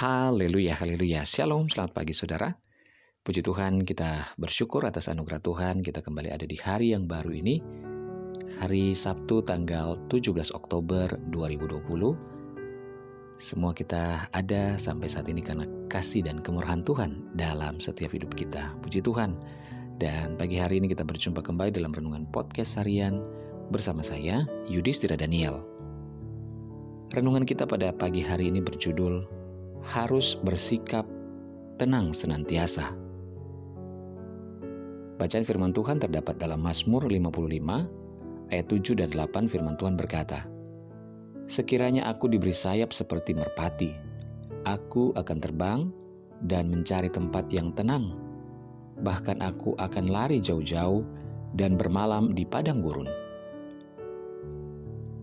Haleluya, haleluya. Shalom, selamat pagi saudara. Puji Tuhan, kita bersyukur atas anugerah Tuhan. Kita kembali ada di hari yang baru ini. Hari Sabtu tanggal 17 Oktober 2020. Semua kita ada sampai saat ini karena kasih dan kemurahan Tuhan dalam setiap hidup kita. Puji Tuhan. Dan pagi hari ini kita berjumpa kembali dalam renungan podcast harian bersama saya, Yudhistira Daniel. Renungan kita pada pagi hari ini berjudul harus bersikap tenang senantiasa. Bacaan firman Tuhan terdapat dalam Mazmur 55 ayat 7 dan 8 firman Tuhan berkata, Sekiranya aku diberi sayap seperti merpati, aku akan terbang dan mencari tempat yang tenang. Bahkan aku akan lari jauh-jauh dan bermalam di padang gurun.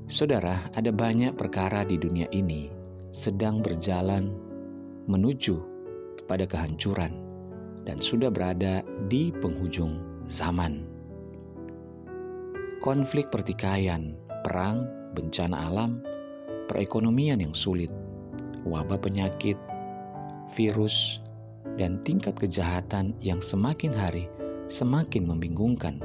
Saudara, ada banyak perkara di dunia ini sedang berjalan menuju kepada kehancuran dan sudah berada di penghujung zaman. Konflik pertikaian, perang, bencana alam, perekonomian yang sulit, wabah penyakit, virus, dan tingkat kejahatan yang semakin hari semakin membingungkan,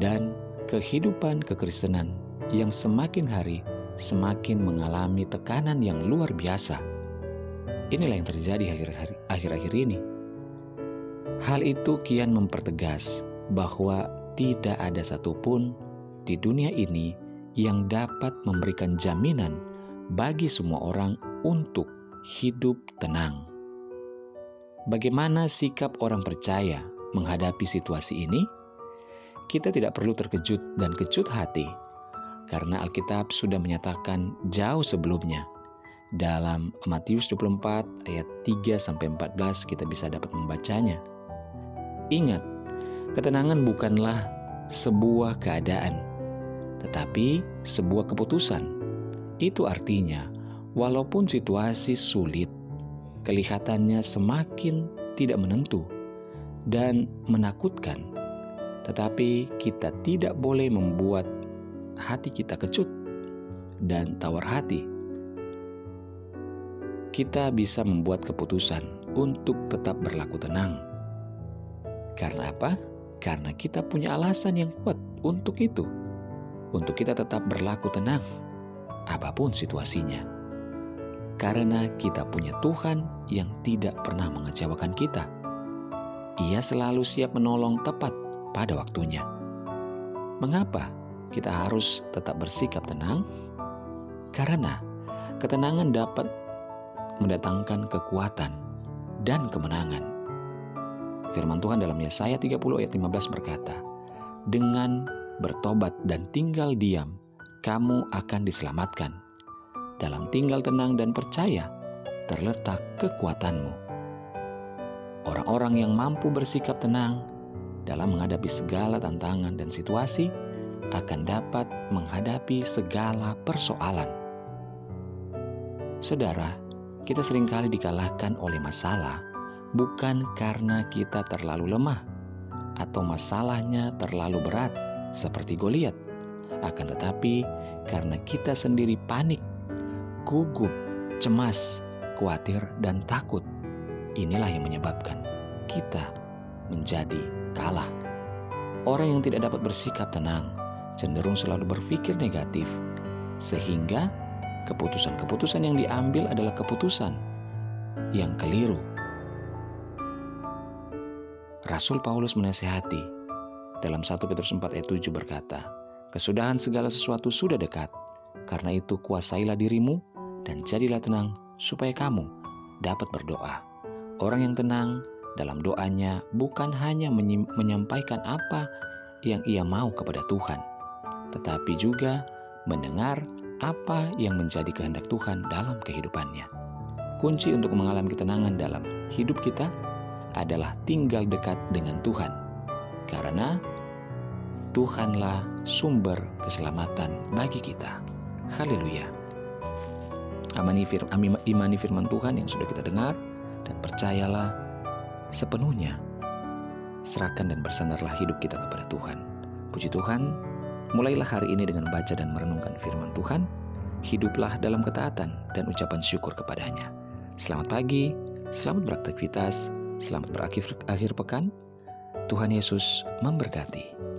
dan kehidupan kekristenan yang semakin hari semakin mengalami tekanan yang luar biasa Inilah yang terjadi akhir-akhir ini. Hal itu kian mempertegas bahwa tidak ada satupun di dunia ini yang dapat memberikan jaminan bagi semua orang untuk hidup tenang. Bagaimana sikap orang percaya menghadapi situasi ini? Kita tidak perlu terkejut dan kecut hati, karena Alkitab sudah menyatakan jauh sebelumnya dalam Matius 24 ayat 3 sampai 14 kita bisa dapat membacanya. Ingat, ketenangan bukanlah sebuah keadaan, tetapi sebuah keputusan. Itu artinya, walaupun situasi sulit, kelihatannya semakin tidak menentu dan menakutkan, tetapi kita tidak boleh membuat hati kita kecut dan tawar hati kita bisa membuat keputusan untuk tetap berlaku tenang. Karena apa? Karena kita punya alasan yang kuat untuk itu. Untuk kita tetap berlaku tenang, apa pun situasinya. Karena kita punya Tuhan yang tidak pernah mengecewakan kita. Ia selalu siap menolong tepat pada waktunya. Mengapa kita harus tetap bersikap tenang? Karena ketenangan dapat mendatangkan kekuatan dan kemenangan. Firman Tuhan dalam Yesaya 30 ayat 15 berkata, Dengan bertobat dan tinggal diam, kamu akan diselamatkan. Dalam tinggal tenang dan percaya, terletak kekuatanmu. Orang-orang yang mampu bersikap tenang dalam menghadapi segala tantangan dan situasi akan dapat menghadapi segala persoalan. Saudara, kita sering kali dikalahkan oleh masalah bukan karena kita terlalu lemah atau masalahnya terlalu berat seperti Goliat, akan tetapi karena kita sendiri panik, gugup, cemas, khawatir, dan takut. Inilah yang menyebabkan kita menjadi kalah. Orang yang tidak dapat bersikap tenang cenderung selalu berpikir negatif, sehingga keputusan-keputusan yang diambil adalah keputusan yang keliru. Rasul Paulus menasehati dalam 1 Petrus 4 ayat 7 berkata, Kesudahan segala sesuatu sudah dekat, karena itu kuasailah dirimu dan jadilah tenang supaya kamu dapat berdoa. Orang yang tenang dalam doanya bukan hanya menyampaikan apa yang ia mau kepada Tuhan, tetapi juga mendengar apa yang menjadi kehendak Tuhan dalam kehidupannya. Kunci untuk mengalami ketenangan dalam hidup kita adalah tinggal dekat dengan Tuhan, karena Tuhanlah sumber keselamatan bagi kita. Haleluya! Amani, fir, imani firman Tuhan yang sudah kita dengar dan percayalah sepenuhnya. Serahkan dan bersandarlah hidup kita kepada Tuhan. Puji Tuhan, Mulailah hari ini dengan baca dan merenungkan firman Tuhan, hiduplah dalam ketaatan dan ucapan syukur kepadanya. Selamat pagi, selamat beraktivitas, selamat berakhir akhir pekan. Tuhan Yesus memberkati.